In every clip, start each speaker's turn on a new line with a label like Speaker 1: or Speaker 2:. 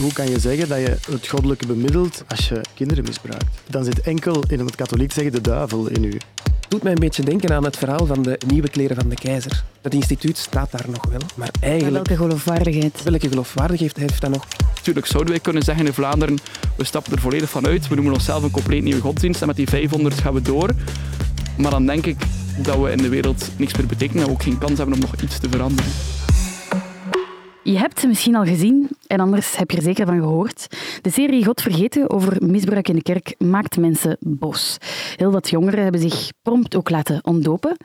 Speaker 1: Hoe kan je zeggen dat je het goddelijke bemiddelt als je kinderen misbruikt? Dan zit enkel, in het katholiek zeggen, de duivel in u.
Speaker 2: doet mij een beetje denken aan het verhaal van de nieuwe kleren van de keizer. Dat instituut staat daar nog wel, maar eigenlijk...
Speaker 3: Welke geloofwaardigheid?
Speaker 2: Welke geloofwaardigheid heeft dat nog?
Speaker 4: Natuurlijk zouden wij kunnen zeggen in Vlaanderen, we stappen er volledig van uit, we noemen onszelf een compleet nieuwe godsdienst en met die 500 gaan we door. Maar dan denk ik dat we in de wereld niks meer betekenen en we ook geen kans hebben om nog iets te veranderen.
Speaker 3: Je hebt ze misschien al gezien, en anders heb je er zeker van gehoord. De serie God Vergeten over misbruik in de kerk maakt mensen boos. Heel wat jongeren hebben zich prompt ook laten ontdopen.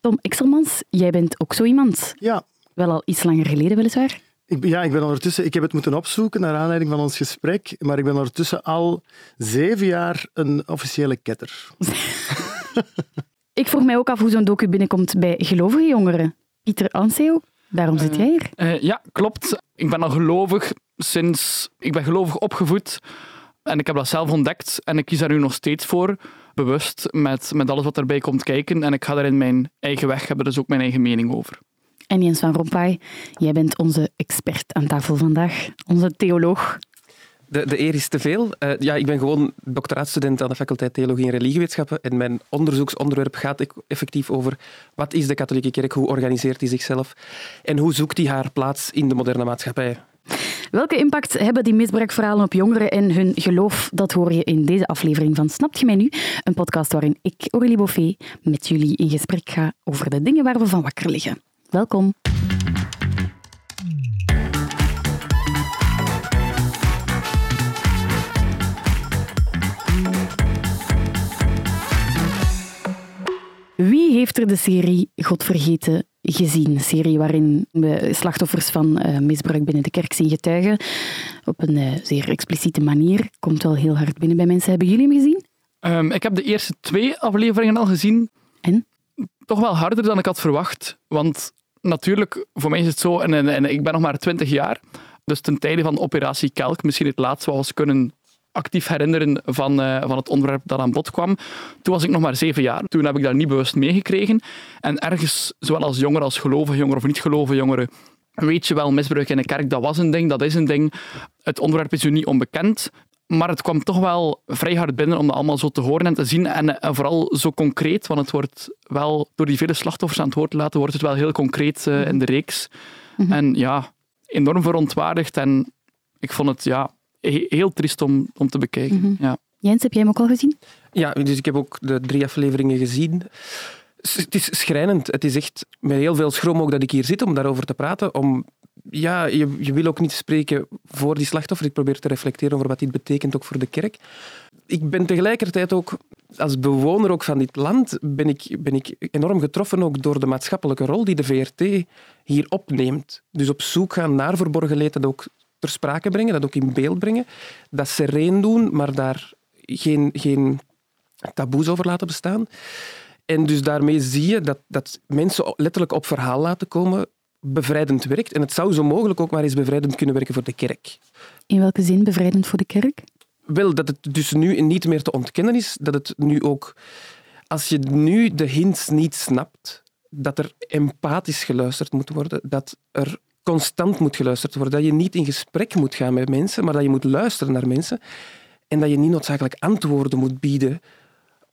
Speaker 3: Tom Exelmans, jij bent ook zo iemand.
Speaker 1: Ja,
Speaker 3: Wel al iets langer geleden, weliswaar.
Speaker 1: ik, ja, ik ben ondertussen... Ik heb het moeten opzoeken naar aanleiding van ons gesprek, maar ik ben ondertussen al zeven jaar een officiële ketter.
Speaker 3: Ik vroeg mij ook af hoe zo'n docu binnenkomt bij gelovige jongeren. Pieter Anseo, daarom zit jij hier.
Speaker 4: Eh, ja, klopt. Ik ben al gelovig sinds... Ik ben gelovig opgevoed en ik heb dat zelf ontdekt en ik kies daar nu nog steeds voor. Bewust, met, met alles wat erbij komt kijken. En ik ga daar in mijn eigen weg, heb er dus ook mijn eigen mening over.
Speaker 3: En Jens van Rompuy, jij bent onze expert aan tafel vandaag. Onze theoloog.
Speaker 2: De, de eer is te veel. Eh, ja, ik ben gewoon doctoraatstudent aan de faculteit Theologie en Religiewetenschappen en mijn onderzoeksonderwerp gaat ec- effectief over wat is de katholieke kerk, hoe organiseert die zichzelf en hoe zoekt die haar plaats in de moderne maatschappij.
Speaker 3: Welke impact hebben die misbruikverhalen op jongeren en hun geloof? Dat hoor je in deze aflevering van Snapt je mij nu? Een podcast waarin ik, Aurélie Boffé, met jullie in gesprek ga over de dingen waar we van wakker liggen. Welkom. Wie heeft er de serie God Vergeten gezien? Een serie waarin we slachtoffers van eh, misbruik binnen de kerk zien getuigen. Op een eh, zeer expliciete manier. Komt wel heel hard binnen bij mensen. Hebben jullie hem gezien?
Speaker 4: Ehm, ik heb de eerste twee afleveringen al gezien.
Speaker 3: En?
Speaker 4: Toch wel harder dan ik had verwacht. Want natuurlijk, voor mij is het zo, en, en, en ik ben nog maar 20 jaar. Dus ten tijde van Operatie Kelk, misschien het laatste wat we kunnen actief herinneren van, eh, van het onderwerp dat aan bod kwam. Toen was ik nog maar zeven jaar. Toen heb ik dat niet bewust meegekregen. En ergens, zowel als jongeren als gelovige jongeren of niet gelovige jongeren, weet je wel, misbruik in de kerk, dat was een ding, dat is een ding. Het onderwerp is u niet onbekend. Maar het kwam toch wel vrij hard binnen om dat allemaal zo te horen en te zien. En, eh, vooral zo concreet, want het wordt wel door die vele slachtoffers aan het woord te laten, wordt het wel heel concreet eh, in de reeks. En ja, enorm verontwaardigd. En ik vond het ja, heel triest om, om te bekijken. ja.
Speaker 3: Jens, heb jij hem ook al gezien?
Speaker 2: Ja, dus ik heb ook de drie afleveringen gezien. Het is schrijnend. Het is echt met heel veel schroom ook dat ik hier zit om daarover te praten. Om, ja, je, je wil ook niet spreken voor die slachtoffers. Ik probeer te reflecteren over wat dit betekent ook voor de kerk. Ik ben tegelijkertijd ook, als bewoner ook van dit land, ben ik, ben ik enorm getroffen ook door de maatschappelijke rol die de VRT hier opneemt. Dus op zoek gaan naar verborgen leed, dat ook ter sprake brengen, dat ook in beeld brengen. Dat sereen doen, maar daar geen, geen taboes over laten bestaan. En dus daarmee zie je dat, dat mensen letterlijk op verhaal laten komen bevrijdend werkt. En het zou zo mogelijk ook maar eens bevrijdend kunnen werken voor de kerk.
Speaker 3: In welke zin bevrijdend voor de kerk?
Speaker 2: Wel, dat het dus nu niet meer te ontkennen is, dat het nu ook... Als je nu de hints niet snapt, dat er empathisch geluisterd moet worden, dat er constant moet geluisterd worden, dat je niet in gesprek moet gaan met mensen, maar dat je moet luisteren naar mensen en dat je niet noodzakelijk antwoorden moet bieden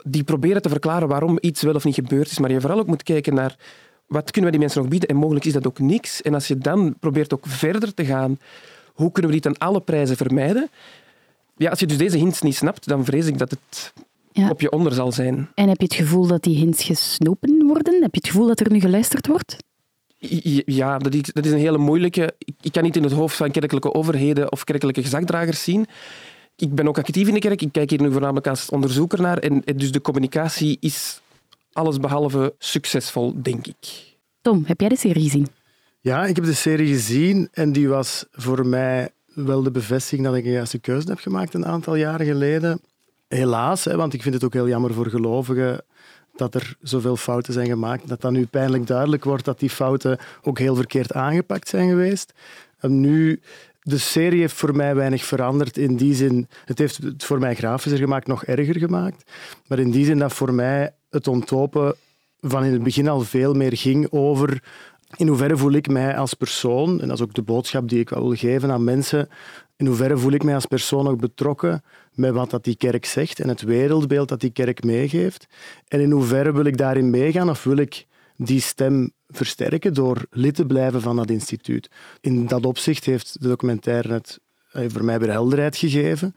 Speaker 2: die proberen te verklaren waarom iets wel of niet gebeurd is, maar je vooral ook moet kijken naar wat kunnen we die mensen nog bieden en mogelijk is dat ook niks. En als je dan probeert ook verder te gaan, hoe kunnen we dit aan alle prijzen vermijden? Ja, als je dus deze hints niet snapt, dan vrees ik dat het
Speaker 3: Ja.
Speaker 2: op je onder zal zijn.
Speaker 3: En heb je het gevoel dat die hints gesnopen worden? Heb je het gevoel dat er nu geluisterd wordt?
Speaker 2: Ja, dat is, dat is een hele moeilijke. Ik, ik kan niet in het hoofd van kerkelijke overheden of kerkelijke gezagdragers zien. Ik ben ook actief in de kerk. Ik kijk hier nu voornamelijk als onderzoeker naar. En, en dus de communicatie is allesbehalve succesvol, denk ik.
Speaker 3: Tom, heb jij de serie gezien?
Speaker 1: Ja, ik heb de serie gezien en die was voor mij wel de bevestiging dat ik een juiste keuze heb gemaakt een aantal jaren geleden. Helaas, hè, want ik vind het ook heel jammer voor gelovigen dat er zoveel fouten zijn gemaakt. Dat dan nu pijnlijk duidelijk wordt dat die fouten ook heel verkeerd aangepakt zijn geweest. En nu, de serie heeft voor mij weinig veranderd in die zin. Het heeft het voor mij grafischer gemaakt, nog erger gemaakt. Maar in die zin dat voor mij het ontlopen van in het begin al veel meer ging over in hoeverre voel ik mij als persoon, en dat is ook de boodschap die ik wil geven aan mensen, in hoeverre voel ik mij als persoon ook betrokken met wat dat die kerk zegt en het wereldbeeld dat die kerk meegeeft. En in hoeverre wil ik daarin meegaan of wil ik die stem versterken door lid te blijven van dat instituut. In dat opzicht heeft de documentaire het eh, voor mij weer helderheid gegeven,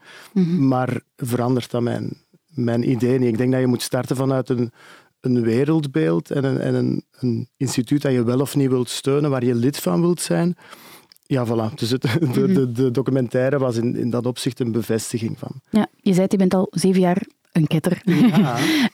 Speaker 1: maar verandert dat mijn, mijn idee niet. Ik denk dat je moet starten vanuit een, een wereldbeeld en, een, en een, een instituut dat je wel of niet wilt steunen, waar je lid van wilt zijn. Ja, voilà. Dus het, de, de, de documentaire was in, in dat opzicht een bevestiging van.
Speaker 3: Ja, je zei, je bent al zeven jaar een ketter.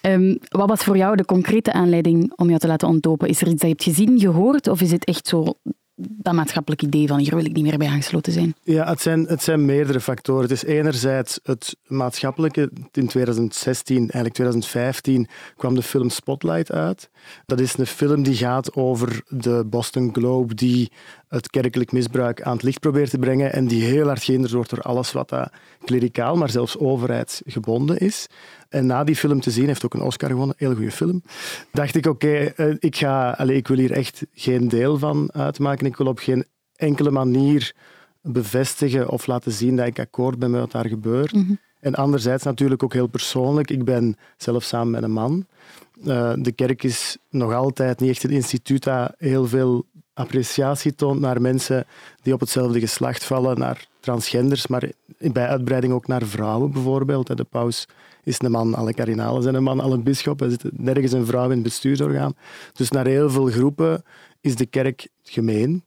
Speaker 3: Ehm, wat was voor jou de concrete aanleiding om jou te laten ontdopen? Is er iets dat je hebt gezien, gehoord, of is het echt zo dat maatschappelijk idee van hier wil ik niet meer bij aangesloten zijn?
Speaker 1: Ja, het zijn, het zijn meerdere factoren. Het is enerzijds het maatschappelijke. In 2016, eigenlijk 2015, kwam de film Spotlight uit. Dat is een film die gaat over de Boston Globe die het kerkelijk misbruik aan het licht probeert te brengen en die heel hard gehinderd wordt door alles wat dat klericaal, maar zelfs overheidsgebonden is. En na die film te zien, heeft ook een Oscar gewonnen, heel goede film, dacht ik, oké, okay, ik ga, ik wil hier echt geen deel van uitmaken. Ik wil op geen enkele manier bevestigen of laten zien dat ik akkoord ben met wat daar gebeurt. Mm -hmm. En anderzijds natuurlijk ook heel persoonlijk. Ik ben zelf samen met een man. Uh, de kerk is nog altijd niet echt een instituut dat heel veel appreciatie toont naar mensen die op hetzelfde geslacht vallen, naar transgenders, maar bij uitbreiding ook naar vrouwen bijvoorbeeld. De paus is een man, alle kardinalen zijn een man, alle bisschoppen, er zit nergens een vrouw in het bestuursorgaan. Dus naar heel veel groepen is de kerk gemeen.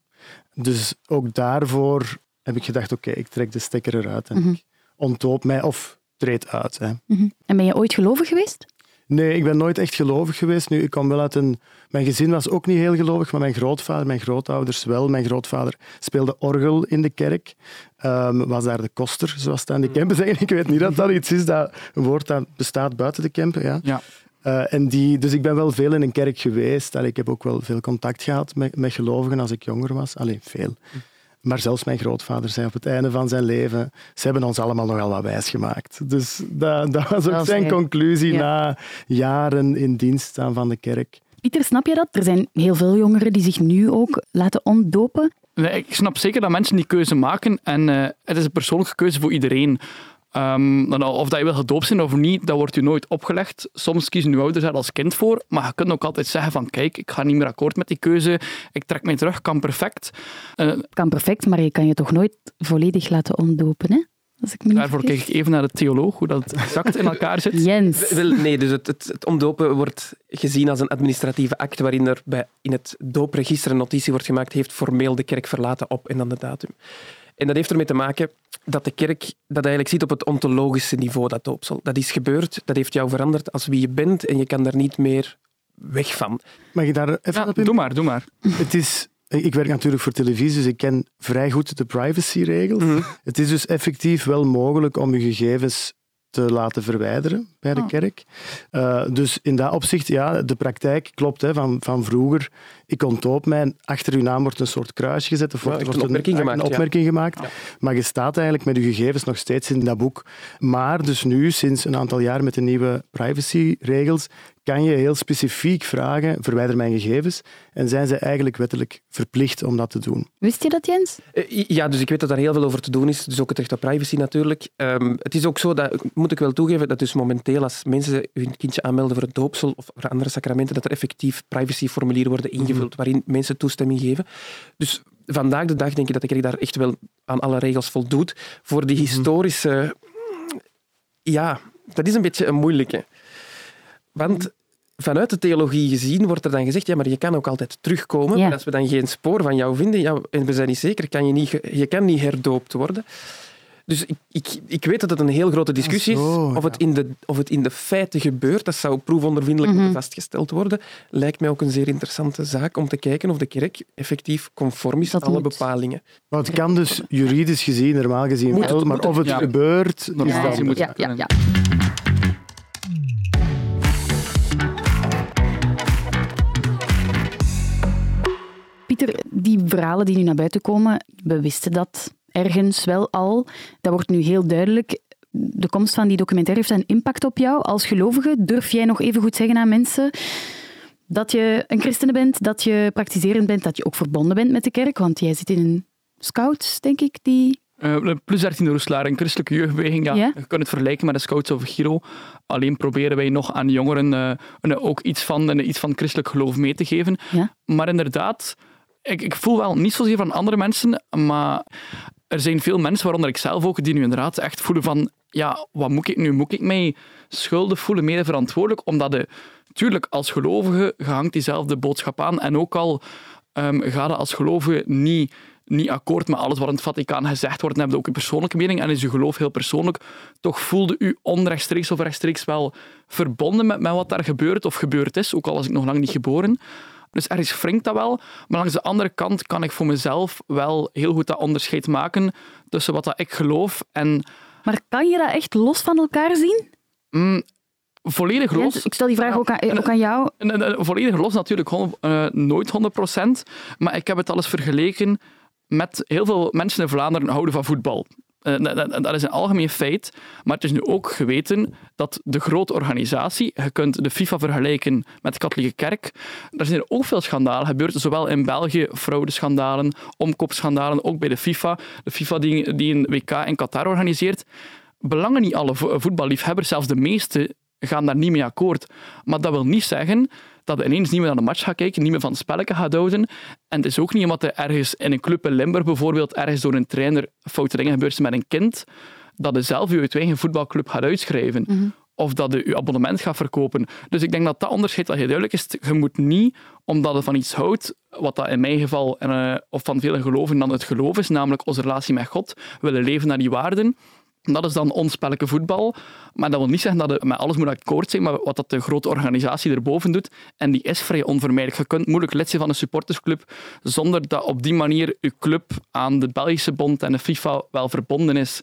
Speaker 1: Dus ook daarvoor heb ik gedacht, oké, okay, ik trek de stekker eruit en mm -hmm. ik ontdoop mij of treed uit. Hè.
Speaker 3: Mm -hmm. En ben je ooit gelovig geweest?
Speaker 1: Nee, ik ben nooit echt gelovig geweest. Nu, ik kwam wel uit een... Mijn gezin was ook niet heel gelovig, maar mijn grootvader, mijn grootouders wel. Mijn grootvader speelde orgel in de kerk. Um, was daar de koster, zoals het aan de Kempen zeggen. Ik weet niet dat dat iets is, dat, een woord dat bestaat buiten de Kempen. Ja.
Speaker 4: ja.
Speaker 1: Uh, en die, dus ik ben wel veel in een kerk geweest. Allee, ik heb ook wel veel contact gehad met, met gelovigen als ik jonger was. Alleen veel. Maar zelfs mijn grootvader zei op het einde van zijn leven, ze hebben ons allemaal nogal wat wijs gemaakt. Dus dat, dat was ook dat zijn conclusie ja. na jaren in dienst staan van de kerk.
Speaker 3: Pieter, snap je dat? Er zijn heel veel jongeren die zich nu ook laten ontdopen.
Speaker 4: Nee, ik snap zeker dat mensen die keuze maken en uh, het is een persoonlijke keuze voor iedereen. Um, of dat je wil gedoopt zijn of niet, dat wordt je nooit opgelegd. Soms kiezen je ouders daar als kind voor, maar je kunt ook altijd zeggen van kijk, ik ga niet meer akkoord met die keuze, ik trek mij terug, kan perfect.
Speaker 3: Uh, kan perfect, maar je kan je toch nooit volledig laten ontdopen, hè? Als ik me
Speaker 4: Daarvoor kijk ik even naar de theoloog, hoe dat exact in elkaar zit.
Speaker 3: Jens.
Speaker 2: Wel, nee, dus het, het, het, omdopen wordt gezien als een administratieve act waarin er bij, in het doopregister een notitie wordt gemaakt, heeft formeel de kerk verlaten op en dan de datum. En dat heeft ermee te maken dat de kerk dat eigenlijk ziet op het ontologische niveau, dat doopsel. Dat is gebeurd, dat heeft jou veranderd als wie je bent en je kan daar niet meer weg van.
Speaker 1: Mag je daar even
Speaker 4: Ja,
Speaker 1: op in?
Speaker 4: doe maar, doe maar.
Speaker 1: Het is, ik werk natuurlijk voor televisie, dus ik ken vrij goed de privacyregels.
Speaker 2: Mhm.
Speaker 1: Het is dus effectief wel mogelijk om je gegevens te laten verwijderen bij de
Speaker 3: Oh.
Speaker 1: kerk. Uh, dus in dat opzicht, ja, de praktijk klopt hè, van, van vroeger. Ik ontdoop mij achter uw naam wordt een soort kruisje gezet of
Speaker 2: Ja,
Speaker 1: wordt,
Speaker 2: een opmerking
Speaker 1: een,
Speaker 2: gemaakt,
Speaker 1: een
Speaker 2: ja.
Speaker 1: opmerking gemaakt.
Speaker 2: Ja.
Speaker 1: Maar je staat eigenlijk met je gegevens nog steeds in dat boek. Maar dus nu, sinds een aantal jaar met de nieuwe privacyregels, kan je heel specifiek vragen, verwijder mijn gegevens. En zijn ze eigenlijk wettelijk verplicht om dat te doen.
Speaker 3: Wist je dat, Jens?
Speaker 2: Eh, Ja, dus ik weet dat daar heel veel over te doen is. Dus ook het recht op privacy natuurlijk. Ehm, het is ook zo, dat moet ik wel toegeven, dat dus momenteel als mensen hun kindje aanmelden voor het doopsel of voor andere sacramenten, dat er effectief privacyformulieren worden ingevuld waarin mensen toestemming geven. Dus vandaag de dag denk ik dat de kerk daar echt wel aan alle regels voldoet. Voor die historische... Ja, dat is een beetje een moeilijke. Want vanuit de theologie gezien wordt er dan gezegd, ja, maar je kan ook altijd terugkomen.
Speaker 3: Ja.
Speaker 2: Maar als we dan geen spoor van jou vinden, ja, en we zijn niet zeker, kan je, niet, je kan niet herdoopt worden. Dus ik, ik, ik weet dat het een heel grote discussie
Speaker 1: Zo,
Speaker 2: is. Of,
Speaker 1: ja.
Speaker 2: het in de, of het in de feiten gebeurt, dat zou proefondervindelijk moeten vastgesteld worden. Lijkt mij ook een zeer interessante zaak om te kijken of de kerk effectief conform is
Speaker 3: Dat
Speaker 2: aan alle
Speaker 3: moet.
Speaker 2: bepalingen.
Speaker 1: Maar het kan dus juridisch gezien, normaal gezien
Speaker 2: Moet
Speaker 1: wel,
Speaker 2: het,
Speaker 1: maar
Speaker 2: moet
Speaker 1: of het
Speaker 4: Ja.
Speaker 1: gebeurt, is
Speaker 4: Normaal
Speaker 1: dan...
Speaker 4: gezien moet
Speaker 3: ja,
Speaker 4: het
Speaker 3: ja, Pieter, die verhalen die nu naar buiten komen, we wisten dat ergens wel al. Dat wordt nu heel duidelijk. De komst van die documentaire heeft een impact op jou als gelovige. Durf jij nog even goed zeggen aan mensen? dat je een christen bent, dat je praktiserend bent, dat je ook verbonden bent met de kerk, want jij zit in een scouts, denk ik, die...
Speaker 4: Uh, plus 13 Roeslaar, een christelijke jeugdbeweging. Ja. Je kunt het vergelijken met de Scouts of Giro. Alleen proberen wij nog aan jongeren eh, ook iets van, een- iets van christelijk geloof mee te geven.
Speaker 3: Ja.
Speaker 4: Maar inderdaad, ik, ik voel wel niet zozeer van andere mensen, maar er zijn veel mensen, waaronder ik zelf ook, die nu inderdaad echt voelen van ja, wat moet ik nu? Moet ik mij schuldig voelen, mede verantwoordelijk? Omdat je, tuurlijk, als gelovige, hangt diezelfde boodschap aan. En ook al ehm ga je als gelovige niet, niet akkoord met alles wat in het Vaticaan gezegd wordt, dan heb je ook een persoonlijke mening en is je geloof heel persoonlijk, toch voelde u onrechtstreeks of rechtstreeks wel verbonden met, met wat daar gebeurt of gebeurd is, ook al was ik nog lang niet geboren. Dus ergens wringt dat wel. Maar langs de andere kant kan ik voor mezelf wel heel goed dat onderscheid maken tussen wat dat ik geloof en
Speaker 3: Maar kan je dat echt los van elkaar zien?
Speaker 4: mm, volledig los.
Speaker 3: ik stel die vraag ook aan, ook aan jou.
Speaker 4: Volledig los natuurlijk, eh, nooit 100%. Maar ik heb het al eens vergeleken met heel veel mensen in Vlaanderen houden van voetbal. Eh, dat- is een algemeen feit, maar het is nu ook geweten dat de grote organisatie, je kunt de FIFA vergelijken met de katholieke kerk, daar zijn er ook veel schandalen gebeurd, zowel in België, fraudeschandalen, omkoopschandalen, ook bij de FIFA. De FIFA die, die een WK in Qatar organiseert. Belangen niet alle vo- voetballiefhebbers, zelfs de meeste, gaan daar niet mee akkoord. Maar dat wil niet zeggen dat je ineens niet meer naar de match gaat kijken, niet meer van het spelletje gaat houden. En het is ook niet omdat er ergens in een club in Limburg bijvoorbeeld ergens door een trainer foute dingen gebeurd zijn met een kind, dat je zelf je eigen voetbalclub gaat uitschrijven. Of dat je je abonnement gaat verkopen. Dus ik denk dat dat onderscheid wel heel duidelijk is. Je moet niet, omdat je van iets houdt, wat dat in mijn geval, eh, of van velen geloven dan het geloof is, namelijk onze relatie met God, willen leven naar die waarden, dat is dan ons spelletje voetbal. Maar dat wil niet zeggen dat je met alles moet akkoord zijn, maar wat dat de grote organisatie erboven doet. En die is vrij onvermijdelijk. Je kunt moeilijk lid zijn van een supportersclub zonder dat op die manier je club aan de Belgische bond en de FIFA wel verbonden is.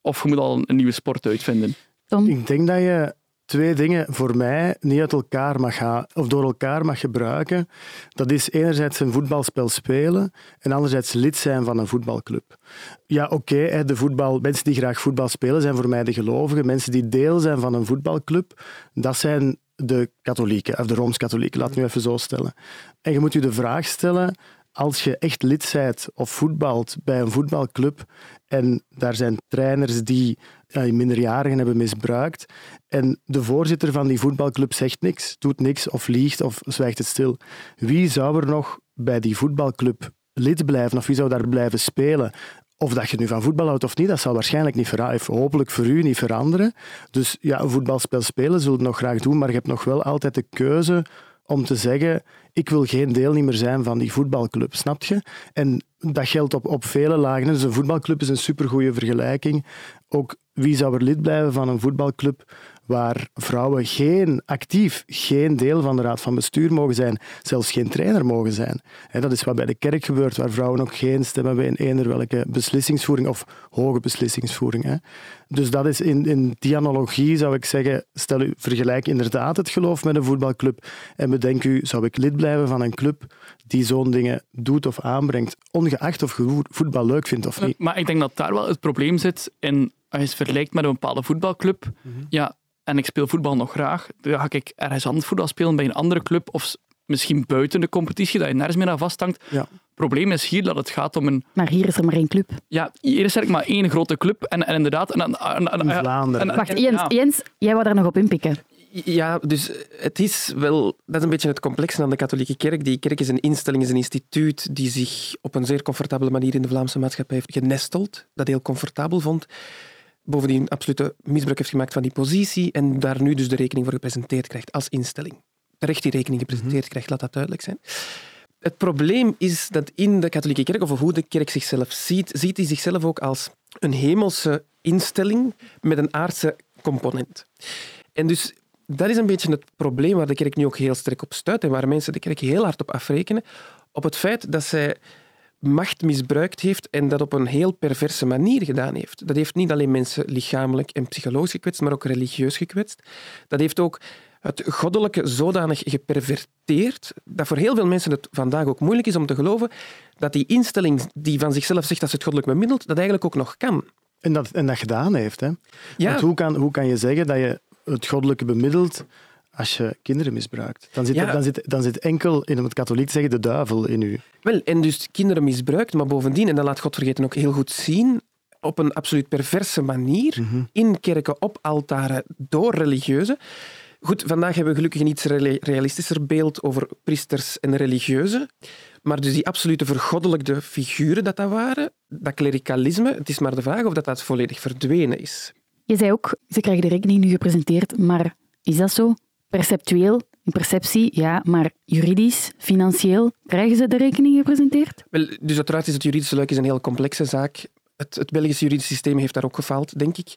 Speaker 4: Of je moet al een nieuwe sport uitvinden.
Speaker 3: Tom,
Speaker 1: Ik denk dat je twee dingen voor mij niet uit elkaar mag gaan, of door elkaar mag gebruiken. Dat is enerzijds een voetbalspel spelen en anderzijds lid zijn van een voetbalclub. Ja, oké, de voetbal, mensen die graag voetbal spelen zijn voor mij de gelovigen. Mensen die deel zijn van een voetbalclub, dat zijn de katholieken, of de Rooms-katholieken, laat nu even zo stellen. En je moet je de vraag stellen, als je echt lid bent of voetbalt bij een voetbalclub en daar zijn trainers die ja, minderjarigen hebben misbruikt en de voorzitter van die voetbalclub zegt niks, doet niks of liegt of zwijgt het stil. Wie zou er nog bij die voetbalclub lid blijven of wie zou daar blijven spelen? Of dat je nu van voetbal houdt of niet, dat zal waarschijnlijk niet veranderen. Hopelijk voor u niet veranderen. Dus ja, een voetbalspel spelen we nog graag doen, maar je hebt nog wel altijd de keuze om te zeggen, ik wil geen deelnemer zijn van die voetbalclub, snap je? En dat geldt op, op vele lagen. Dus een voetbalclub is een supergoeie vergelijking. Ook wie zou er lid blijven van een voetbalclub waar vrouwen geen, actief geen deel van de raad van bestuur mogen zijn, zelfs geen trainer mogen zijn. Hè, dat is wat bij de kerk gebeurt, waar vrouwen ook geen stem hebben in eender welke beslissingsvoering of hoge beslissingsvoering. Hè. Dus dat is in, in die analogie zou ik zeggen, stel u, vergelijk inderdaad het geloof met een voetbalclub en bedenk u, zou ik lid blijven van een club die zo'n dingen doet of aanbrengt, ongeacht of je voetbal leuk vindt of niet.
Speaker 4: Maar ik denk dat daar wel het probleem zit in, als je het vergelijkt met een bepaalde voetbalclub, ja, en ik speel voetbal nog graag, dan ga ik ergens anders voetbal spelen bij een andere club of misschien buiten de competitie, dat je nergens meer aan vasthangt.
Speaker 1: Ja.
Speaker 4: Het probleem is hier dat het gaat om een...
Speaker 3: maar hier is er maar één club.
Speaker 4: Ja, hier is er maar één grote club en, en inderdaad... En, en, en, en-
Speaker 1: In Vlaanderen.
Speaker 4: en-
Speaker 3: Wacht,
Speaker 4: en-
Speaker 3: Jens,
Speaker 4: ja.
Speaker 3: Jens, jij wou daar nog op inpikken.
Speaker 2: Ja, dus het is wel... Dat is een beetje het complexe aan de katholieke kerk. Die kerk is een instelling, is een instituut die zich op een zeer comfortabele manier in de Vlaamse maatschappij heeft genesteld. Dat heel comfortabel vond. Bovendien absolute misbruik heeft gemaakt van die positie en daar nu dus de rekening voor gepresenteerd krijgt als instelling. Terecht die rekening gepresenteerd krijgt, laat dat duidelijk zijn. Het probleem is dat in de katholieke kerk, of hoe de kerk zichzelf ziet, ziet hij zichzelf ook als een hemelse instelling met een aardse component. En dus dat is een beetje het probleem waar de kerk nu ook heel sterk op stuit en waar mensen de kerk heel hard op afrekenen. Op het feit dat zij macht misbruikt heeft en dat op een heel perverse manier gedaan heeft. Dat heeft niet alleen mensen lichamelijk en psychologisch gekwetst, maar ook religieus gekwetst. Dat heeft ook het goddelijke zodanig geperverteerd dat voor heel veel mensen het vandaag ook moeilijk is om te geloven dat die instelling die van zichzelf zegt dat ze het goddelijk bemiddelt, dat eigenlijk ook nog kan.
Speaker 1: En dat, en dat gedaan heeft. Hè.
Speaker 2: Ja.
Speaker 1: Want hoe kan, hoe kan je zeggen dat je het goddelijke bemiddelt als je kinderen misbruikt. Dan zit,
Speaker 2: Ja.
Speaker 1: dan zit, dan zit enkel, in het katholiek te zeggen, de duivel in u.
Speaker 2: Wel, en dus kinderen misbruikt, maar bovendien, en dat laat God vergeten ook heel goed zien, op een absoluut perverse manier, in kerken, op altaren, door religieuzen. Goed, vandaag hebben we gelukkig een iets reali- realistischer beeld over priesters en religieuzen. Maar dus die absolute vergoddelijkde figuren dat dat waren, dat klerikalisme, het is maar de vraag of dat, dat volledig verdwenen is.
Speaker 3: Je zei ook, ze krijgen de rekening nu gepresenteerd, maar is dat zo? Perceptueel, in perceptie, ja, maar juridisch, financieel, krijgen ze de rekening gepresenteerd?
Speaker 2: Wel, dus uiteraard is het juridische luik is een heel complexe zaak. Het, het Belgisch juridisch systeem heeft daar ook gefaald, denk ik.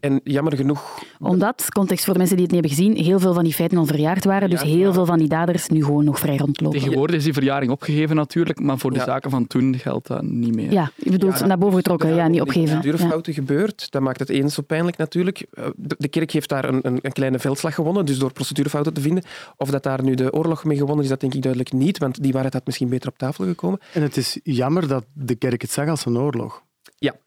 Speaker 2: En jammer genoeg
Speaker 3: Omdat, context voor de mensen die het niet hebben gezien, heel veel van die feiten al verjaard waren, dus
Speaker 2: Ja,
Speaker 3: heel
Speaker 2: ja.
Speaker 3: veel van die daders nu gewoon nog vrij rondlopen.
Speaker 4: Tegenwoordig is die verjaring opgegeven natuurlijk, maar voor de
Speaker 2: Ja.
Speaker 4: zaken van toen geldt dat niet meer.
Speaker 3: Ja, je bedoelt
Speaker 2: Ja,
Speaker 3: naar boven getrokken, ja, niet opgeven. Ja.
Speaker 2: procedurfouten gebeurd. Dat maakt het eens zo pijnlijk natuurlijk. Eh, De, de kerk heeft daar een, een, een kleine veldslag gewonnen, dus door procedurefouten te vinden. Of dat daar nu de oorlog mee gewonnen is, dat denk ik duidelijk niet, want die waarheid had misschien beter op tafel gekomen.
Speaker 1: En het is jammer dat de kerk het zag als een oorlog.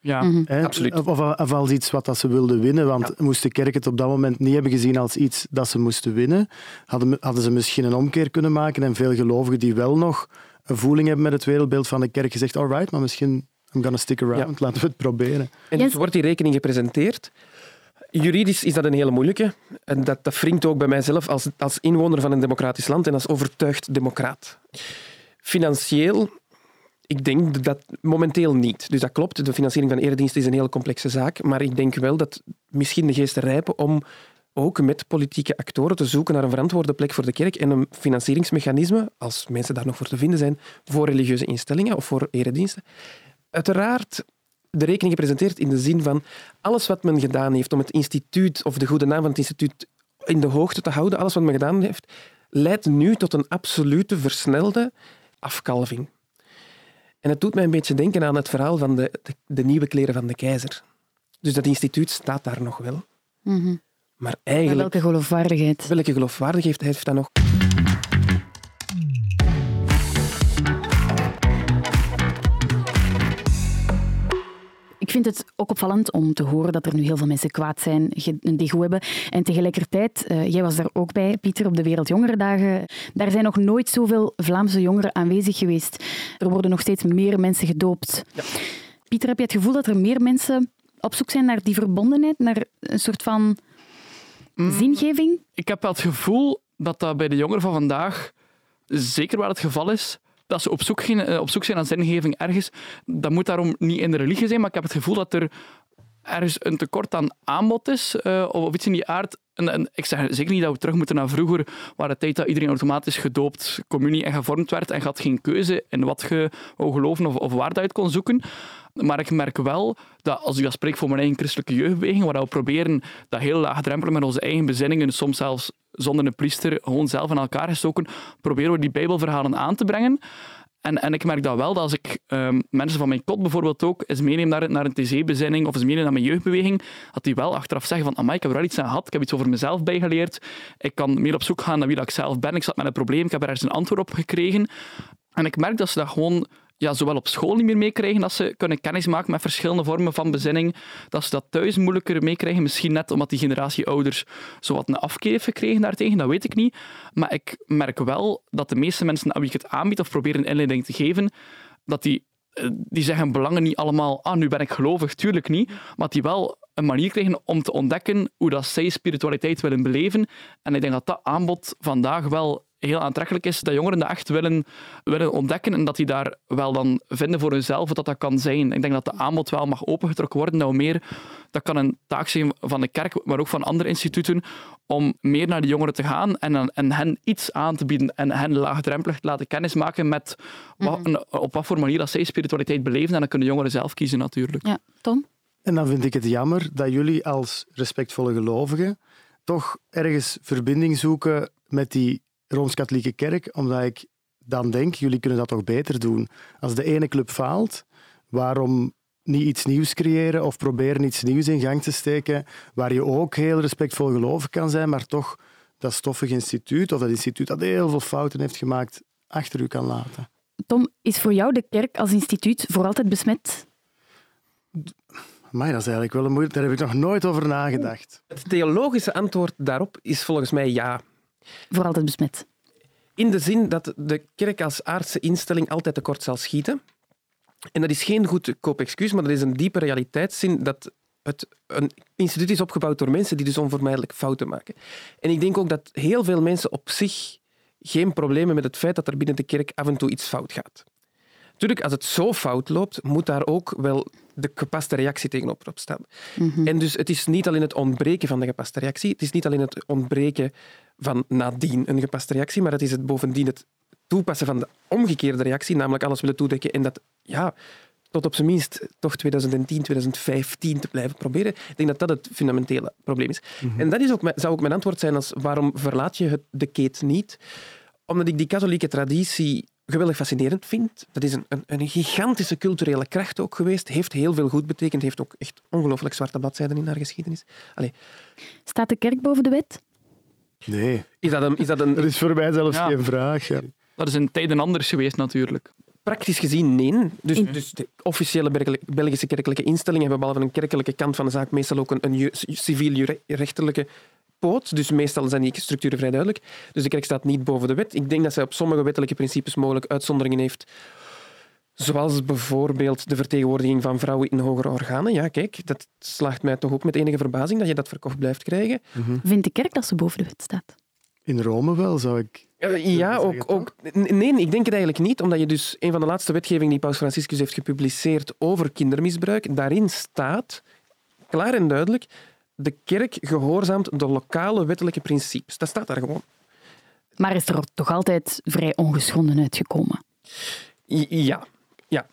Speaker 4: Ja.
Speaker 3: Mhm.
Speaker 1: Hè?
Speaker 2: Absoluut.
Speaker 1: Of, of, of als iets wat dat ze wilden winnen, want
Speaker 2: Ja.
Speaker 1: moest de kerk het op dat moment niet hebben gezien als iets dat ze moesten winnen, hadden, hadden ze misschien een omkeer kunnen maken en veel gelovigen die wel nog een voeling hebben met het wereldbeeld van de kerk gezegd, alright, maar misschien I'm gonna stick around, laten we het proberen.
Speaker 2: En
Speaker 3: Yes.
Speaker 2: dus wordt die rekening gepresenteerd. Juridisch is dat een hele moeilijke. En dat, dat wringt ook bij mijzelf als, als inwoner van een democratisch land en als overtuigd democraat. Financieel, ik denk dat momenteel niet. Dus dat klopt, de financiering van erediensten is een heel complexe zaak. Maar ik denk wel dat misschien de geesten rijpen om ook met politieke actoren te zoeken naar een verantwoorde plek voor de kerk en een financieringsmechanisme, als mensen daar nog voor te vinden zijn, voor religieuze instellingen of voor erediensten. Uiteraard de rekening gepresenteerd in de zin van alles wat men gedaan heeft om het instituut of de goede naam van het instituut in de hoogte te houden, alles wat men gedaan heeft, leidt nu tot een absolute versnelde afkalving. En het doet mij een beetje denken aan het verhaal van de, de, de nieuwe kleren van de keizer. Dus dat instituut staat daar nog wel.
Speaker 3: Mhm.
Speaker 2: Maar
Speaker 3: Maar
Speaker 2: eigenlijk,
Speaker 3: welke geloofwaardigheid?
Speaker 2: welke geloofwaardigheid heeft dat nog?
Speaker 3: Vind het ook opvallend om te horen dat er nu heel veel mensen kwaad zijn, een degoe hebben. En tegelijkertijd, eh, jij was daar ook bij, Pieter, op de Wereldjongerendagen. Daar zijn nog nooit zoveel Vlaamse jongeren aanwezig geweest. Er worden nog steeds meer mensen gedoopt. Pieter, heb je het gevoel dat er meer mensen op zoek zijn naar die verbondenheid, naar een soort van zingeving?
Speaker 4: Ik heb wel het gevoel dat dat bij de jongeren van vandaag zeker wel het geval is. Dat ze op zoek, eh, op zoek zijn naar zingeving ergens. Dat moet daarom niet in de religie zijn, maar ik heb het gevoel dat er ergens een tekort aan aanbod is, eh, of iets in die aard. En, ik zeg zeker niet dat we terug moeten naar vroeger, waar de tijd dat iedereen automatisch gedoopt, communie en gevormd werd en had geen keuze in wat je wou geloven of, of waar uit kon zoeken. Maar ik merk wel dat, als ik dat spreek voor mijn eigen christelijke jeugdbeweging, waar we proberen dat heel laagdrempelig met onze eigen bezinningen, soms zelfs zonder een priester, gewoon zelf in elkaar gestoken, proberen we die bijbelverhalen aan te brengen. En, en ik merk dat wel, dat als ik ehm, mensen van mijn kot bijvoorbeeld ook eens meeneem naar, naar een TC-bezinning of eens meeneem naar mijn jeugdbeweging, dat die wel achteraf zeggen van, amai, ik heb er wel iets aan gehad, ik heb iets over mezelf bijgeleerd, ik kan meer op zoek gaan naar wie dat ik zelf ben, ik zat met een probleem, ik heb er ergens een antwoord op gekregen. En ik merk dat ze dat gewoon ja, zowel op school niet meer meekrijgen, dat ze kunnen kennismaken met verschillende vormen van bezinning, dat ze dat thuis moeilijker meekrijgen, misschien net omdat die generatie ouders zowat een afkeer gekregen daartegen, dat weet ik niet. Maar ik merk wel dat de meeste mensen aan wie ik het aanbied of probeer een inleiding te geven, dat die, eh, die zeggen belangen niet allemaal, ah, nu ben ik gelovig, tuurlijk niet, maar die wel een manier krijgen om te ontdekken hoe dat zij spiritualiteit willen beleven. En ik denk dat dat aanbod vandaag wel heel aantrekkelijk is, dat jongeren dat echt willen, willen ontdekken en dat die daar wel dan vinden voor hunzelf wat dat, dat kan zijn. Ik denk dat de aanbod wel mag opengetrokken worden, dat we meer, dat kan een taak zijn van de kerk, maar ook van andere instituten, om meer naar de jongeren te gaan en, en hen iets aan te bieden en hen laagdrempelig te laten kennismaken met wat, op wat voor manier dat zij spiritualiteit beleven en dan kunnen jongeren zelf kiezen natuurlijk.
Speaker 3: Ja, Tom?
Speaker 1: En dan vind ik het jammer dat jullie als respectvolle gelovigen toch ergens verbinding zoeken met die Rooms-Katholieke Kerk, omdat ik dan denk, jullie kunnen dat toch beter doen. Als de ene club faalt, waarom niet iets nieuws creëren of proberen iets nieuws in gang te steken, waar je ook heel respectvol gelovig kan zijn, maar toch dat stoffig instituut, of dat instituut dat heel veel fouten heeft gemaakt, achter u kan laten.
Speaker 3: Tom, is voor jou de kerk als instituut voor altijd besmet?
Speaker 1: Maar dat is eigenlijk wel een moeilijk. Daar heb ik nog nooit over nagedacht.
Speaker 2: Het theologische antwoord daarop is volgens mij ja.
Speaker 3: Voor altijd besmet?
Speaker 2: In de zin dat de kerk als aardse instelling altijd tekort zal schieten. En dat is geen goedkoop excuus, maar dat is een diepe realiteitszin dat het een instituut is opgebouwd door mensen die dus onvermijdelijk fouten maken. En ik denk ook dat heel veel mensen op zich geen problemen met het feit dat er binnen de kerk af en toe iets fout gaat. Natuurlijk, als het zo fout loopt, moet daar ook wel de gepaste reactie tegenover op staan. En dus het is niet alleen het ontbreken van de gepaste reactie, het is niet alleen het ontbreken van nadien een gepaste reactie, maar het is het bovendien het toepassen van de omgekeerde reactie, namelijk alles willen toedekken en dat ja, tot op zijn minst toch 2010, 2015 te blijven proberen. Ik denk dat dat het fundamentele probleem is. En dat is ook, zou ook mijn antwoord zijn als waarom verlaat je het, de keet niet? Omdat ik die katholieke traditie geweldig fascinerend vind. Dat is een, een, een gigantische culturele kracht ook geweest. Heeft heel veel goed betekend. Heeft ook echt ongelooflijk zwarte bladzijden in haar geschiedenis. Allee,
Speaker 3: Staat de kerk boven de wet?
Speaker 1: Nee,
Speaker 2: is dat een, is dat een
Speaker 1: dat is voor mij zelfs
Speaker 4: Ja.
Speaker 1: geen vraag. Ja.
Speaker 4: Dat is in tijden anders geweest natuurlijk.
Speaker 2: Praktisch gezien nee. Dus, dus de officiële Belg- Belgische kerkelijke instellingen hebben behalve een kerkelijke kant van de zaak meestal ook een, een ju- civiel-rechtelijke poot. Dus meestal zijn die structuren vrij duidelijk. Dus de kerk staat niet boven de wet. Ik denk dat zij op sommige wettelijke principes mogelijk uitzonderingen heeft. Zoals bijvoorbeeld de vertegenwoordiging van vrouwen in hogere organen. Ja, kijk, dat slaagt mij toch ook met enige verbazing dat je dat verkocht blijft krijgen.
Speaker 3: Vindt de kerk dat ze boven de wet staat?
Speaker 1: In Rome wel, zou ik...
Speaker 2: Ja, ook, ook. Nee, ik denk het eigenlijk niet, omdat je dus een van de laatste wetgevingen die Paus Franciscus heeft gepubliceerd over kindermisbruik, daarin staat, klaar en duidelijk, de kerk gehoorzaamt de lokale wettelijke principes. Dat staat daar gewoon.
Speaker 3: Maar is er toch altijd vrij ongeschonden uitgekomen?
Speaker 2: Ja, ja.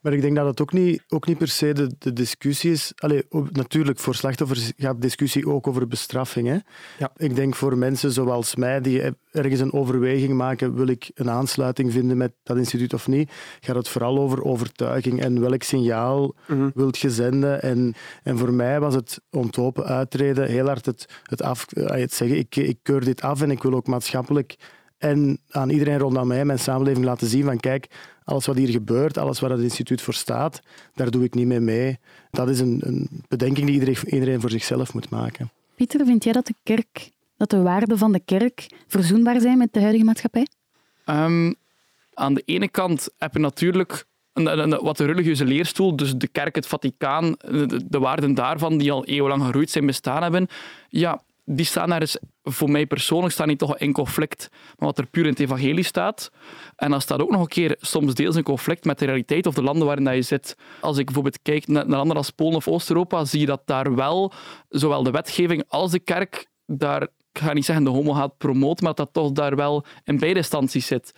Speaker 1: Maar ik denk dat het ook niet, ook niet per se de, de discussie is. Allee, natuurlijk, voor slachtoffers gaat de discussie ook over bestraffing. Hè?
Speaker 2: Ja.
Speaker 1: Ik denk voor mensen zoals mij, die ergens een overweging maken, wil ik een aansluiting vinden met dat instituut of niet, gaat het vooral over overtuiging en welk signaal
Speaker 2: Mhm.
Speaker 1: wilt je zenden. En, en voor mij was het ontlopen uitreden heel hard het, het, af, eh, het zeggen, ik, ik keur dit af en ik wil ook maatschappelijk en aan iedereen rondom mij, mijn samenleving, laten zien van kijk, alles wat hier gebeurt, alles waar het instituut voor staat, daar doe ik niet mee mee. Dat is een, een bedenking die iedereen, iedereen voor zichzelf moet maken.
Speaker 3: Pieter, vind jij dat de kerk, dat de waarden van de kerk verzoenbaar zijn met de huidige maatschappij?
Speaker 4: Ehm, aan de ene kant heb je natuurlijk een- een- een- wat de religieuze leerstoel, dus de kerk, het Vaticaan, de, de waarden daarvan, die al eeuwenlang geroeid zijn, bestaan hebben. Ja, die staan daar eens, voor mij persoonlijk, staan die toch in conflict met wat er puur in het evangelie staat. En dan staat ook nog een keer soms deels in conflict met de realiteit of de landen waarin dat je zit. Als ik bijvoorbeeld kijk naar, landen als Polen of Oost-Europa, zie je dat daar wel zowel de wetgeving als de kerk daar, ik ga niet zeggen de homohaat promoot, maar dat dat toch daar wel in beide instanties zit.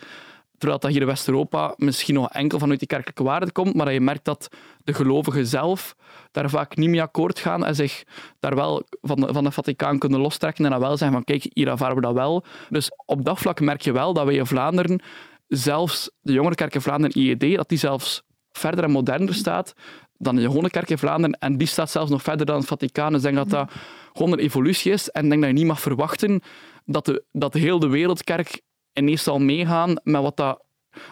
Speaker 4: Terwijl dat hier in West-Europa misschien nog enkel vanuit die kerkelijke waarden komt, maar dat je merkt dat de gelovigen zelf daar vaak niet mee akkoord gaan en zich daar wel van de, van de Vaticaan kunnen lostrekken en dan wel zeggen van kijk, hier ervaren we dat wel. Dus op dat vlak merk je wel dat wij in Vlaanderen, zelfs de jongere kerk in Vlaanderen, IED, dat die zelfs verder en moderner staat dan de gewone kerk in Vlaanderen. En die staat zelfs nog verder dan het Vaticaan. Dus denk dat dat gewoon een evolutie is. En ik denk dat je niet mag verwachten dat de, dat de wereldkerk ineens zal meegaan met wat dat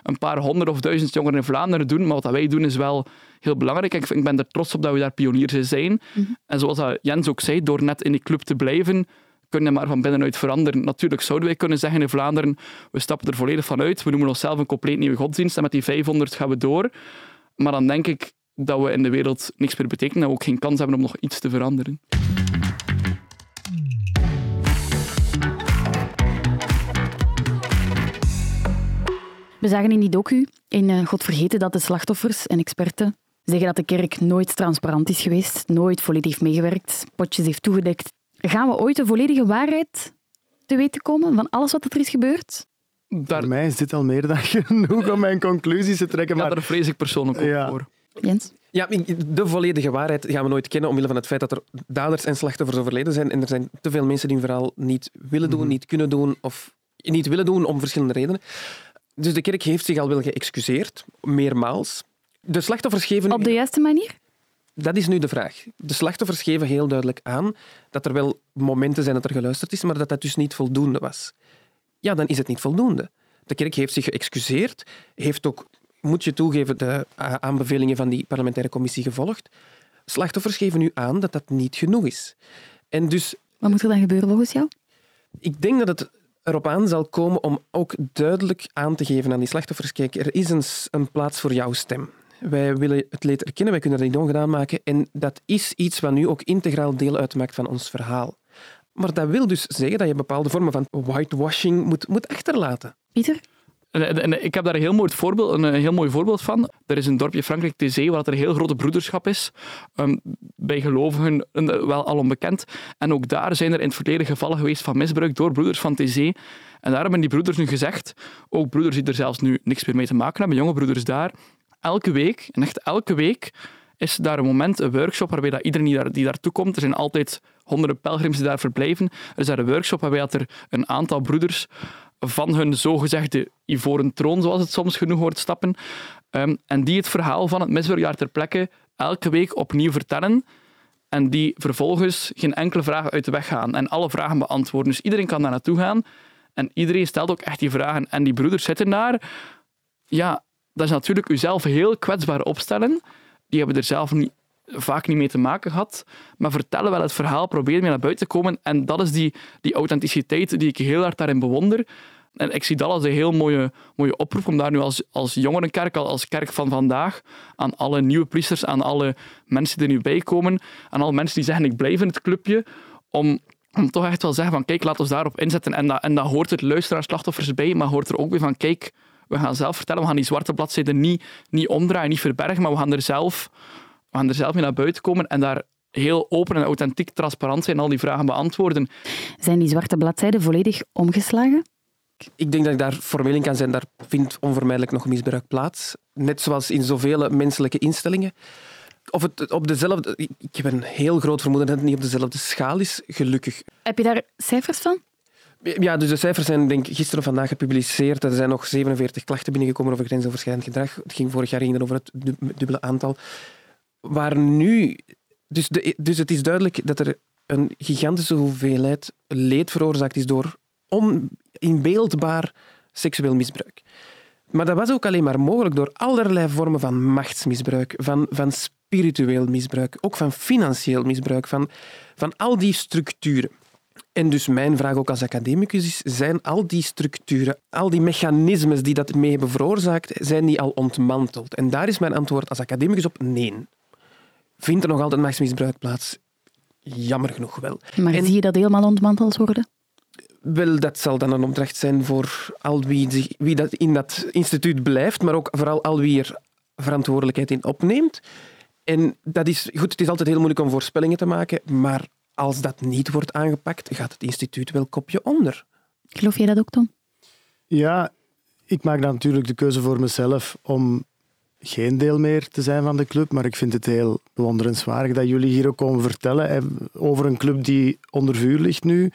Speaker 4: een paar honderd of duizend jongeren in Vlaanderen doen. Maar wat dat wij doen is wel heel belangrijk. Ik, ik ben er trots op dat we daar pioniers in zijn. En zoals dat Jens ook zei, door net in die club te blijven, kun je maar van binnenuit veranderen. Natuurlijk zouden wij kunnen zeggen in Vlaanderen, we stappen er volledig van uit. We noemen onszelf een compleet nieuwe godsdienst en met die 500 gaan we door. Maar dan denk ik dat we in de wereld niks meer betekenen en we ook geen kans hebben om nog iets te veranderen.
Speaker 3: We zagen in die docu in eh, God vergeten dat de slachtoffers en experten zeggen dat de kerk nooit transparant is geweest, nooit volledig heeft meegewerkt, potjes heeft toegedekt. Gaan we ooit de volledige waarheid te weten komen van alles wat er is gebeurd?
Speaker 4: Daar,
Speaker 1: Voor mij is dit al meer dan genoeg om mijn conclusies te trekken.
Speaker 4: ja,
Speaker 1: Maar
Speaker 4: daar vrees ik persoonlijk ook
Speaker 1: Ja.
Speaker 4: voor.
Speaker 3: Jens?
Speaker 2: Ja, de volledige waarheid gaan we nooit kennen omwille van het feit dat er daders en slachtoffers overleden zijn. En er zijn te veel mensen die hun verhaal niet willen doen, niet kunnen doen of niet willen doen om verschillende redenen. Dus de kerk heeft zich al wel geëxcuseerd, meermaals. De slachtoffers geven...
Speaker 3: Op de juiste manier?
Speaker 2: Dat is nu de vraag. De slachtoffers geven heel duidelijk aan dat er wel momenten zijn dat er geluisterd is, maar dat dat dus niet voldoende was. Ja, dan is het niet voldoende. De kerk heeft zich geëxcuseerd, heeft ook, moet je toegeven, de aanbevelingen van die parlementaire commissie gevolgd. Slachtoffers geven nu aan dat dat niet genoeg is. En dus
Speaker 3: Wat moet er dan gebeuren volgens jou?
Speaker 2: ik denk dat het erop aan zal komen om ook duidelijk aan te geven aan die slachtoffers, kijk, er is een, een plaats voor jouw stem. Wij willen het leed erkennen, wij kunnen dat niet ongedaan maken. En dat is iets wat nu ook integraal deel uitmaakt van ons verhaal. Maar dat wil dus zeggen dat je bepaalde vormen van whitewashing moet, moet achterlaten.
Speaker 3: Pieter?
Speaker 4: En, ik heb daar een heel, mooi voorbeeld, een heel mooi voorbeeld van. Er is een dorpje Frankrijk, Thésée, waar er een heel grote broederschap is. Um, bij gelovigen wel al onbekend. En ook daar zijn er in het verleden gevallen geweest van misbruik door broeders van Thésée. En daar hebben die broeders nu gezegd, ook broeders die er zelfs nu niks meer mee te maken hebben, jonge broeders daar, elke week, en echt elke week, is daar een moment, een workshop waarbij dat iedereen die, daar, die daartoe komt, er zijn altijd honderden pelgrims die daar verblijven, er is daar een workshop waarbij dat er een aantal broeders van hun zogezegde ivoren troon, zoals het soms genoemd wordt, stappen, um, en die het verhaal van het misbruik daar ter plekke elke week opnieuw vertellen en die vervolgens geen enkele vraag uit de weg gaan en alle vragen beantwoorden. Dus iedereen kan daar naartoe gaan en iedereen stelt ook echt die vragen. En die broeders zitten daar. Ja, dat is natuurlijk uzelf heel kwetsbaar opstellen. Die hebben er zelf niet, vaak niet mee te maken gehad, maar vertellen wel het verhaal, proberen mee naar buiten te komen. En dat is die, die authenticiteit die ik heel hard daarin bewonder. En ik zie dat als een heel mooie, mooie oproep om daar nu als, als jongerenkerk, als kerk van vandaag, aan alle nieuwe priesters, aan alle mensen die er nu bij komen, aan alle mensen die zeggen ik blijf in het clubje, om, om toch echt wel zeggen van kijk, laat ons daarop inzetten. En dat, en dat hoort het luisteraars, slachtoffers bij, maar hoort er ook bij van kijk, we gaan zelf vertellen, we gaan die zwarte bladzijden niet, niet omdraaien, niet verbergen, maar we gaan er zelf, we gaan er zelf mee naar buiten komen en daar heel open en authentiek, transparant zijn en al die vragen beantwoorden.
Speaker 3: Zijn die zwarte bladzijden volledig omgeslagen?
Speaker 2: Ik denk dat ik daar formeel in kan zijn. Daar vindt onvermijdelijk nog misbruik plaats. Net zoals in zoveel menselijke instellingen. Of het op dezelfde... Ik heb een heel groot vermoeden dat het niet op dezelfde schaal is, gelukkig.
Speaker 3: Heb je daar cijfers van?
Speaker 2: Ja, dus de cijfers zijn denk ik, gisteren of vandaag gepubliceerd. Er zijn nog 47 klachten binnengekomen over grensoverschrijdend gedrag. Het ging vorig jaar ging over het dubbele aantal. Waar nu... Dus, de, dus het is duidelijk dat er een gigantische hoeveelheid leed veroorzaakt is door oninbeeldbaar seksueel misbruik. Maar dat was ook alleen maar mogelijk door allerlei vormen van machtsmisbruik, van, van spiritueel misbruik, ook van financieel misbruik, van, van al die structuren. En dus mijn vraag ook als academicus is, zijn al die structuren, al die mechanismes die dat mee hebben veroorzaakt, zijn die al ontmanteld? En daar is mijn antwoord als academicus op nee. Vindt er nog altijd machtsmisbruik plaats? Jammer genoeg wel.
Speaker 3: Maar zie je dat helemaal ontmanteld worden?
Speaker 2: Wel, dat zal dan een opdracht zijn voor al wie, wie dat in dat instituut blijft, maar ook vooral al wie er verantwoordelijkheid in opneemt. En dat is, goed, het is altijd heel moeilijk om voorspellingen te maken, maar als dat niet wordt aangepakt, gaat het instituut wel kopje onder.
Speaker 3: Geloof je dat ook, Tom?
Speaker 1: Ja, ik maak dan natuurlijk de keuze voor mezelf om geen deel meer te zijn van de club, maar ik vind het heel bewonderenswaardig dat jullie hier ook komen vertellen over een club die onder vuur ligt nu.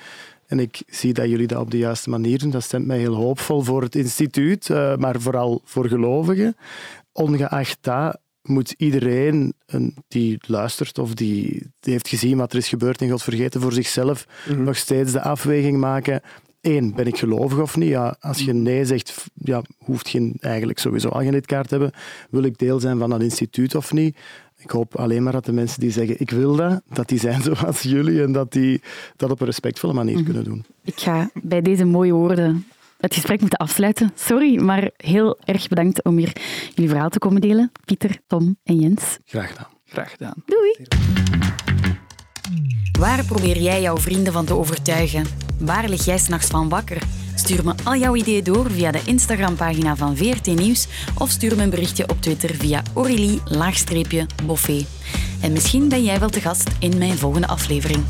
Speaker 1: En ik zie dat jullie dat op de juiste manier doen. Dat stemt mij heel hoopvol voor het instituut, eh, maar vooral voor gelovigen. Ongeacht dat moet iedereen die luistert of die, heeft gezien wat er is gebeurd en God vergeten voor zichzelf mhm. nog steeds de afweging maken. Eén, ben ik gelovig of niet? Ja, als je nee zegt, ja, hoeft je eigenlijk sowieso al geen lidkaart hebben. Wil ik deel zijn van dat instituut of niet? Ik hoop alleen maar dat de mensen die zeggen ik wil dat, dat die zijn zoals jullie en dat die dat op een respectvolle manier mhm. kunnen doen.
Speaker 3: Ik ga bij deze mooie woorden het gesprek moeten afsluiten. Sorry, maar heel erg bedankt om hier jullie verhaal te komen delen. Pieter, Tom en Jens.
Speaker 1: Graag gedaan.
Speaker 4: Graag gedaan.
Speaker 3: Doei. Waar probeer jij jouw vrienden van te overtuigen? Waar lig jij s'nachts van wakker? Stuur me al jouw ideeën door via de Instagram-pagina van VRT Nieuws of stuur me een berichtje op Twitter via Aurélie-Boffé. En misschien ben jij wel te gast in mijn volgende aflevering.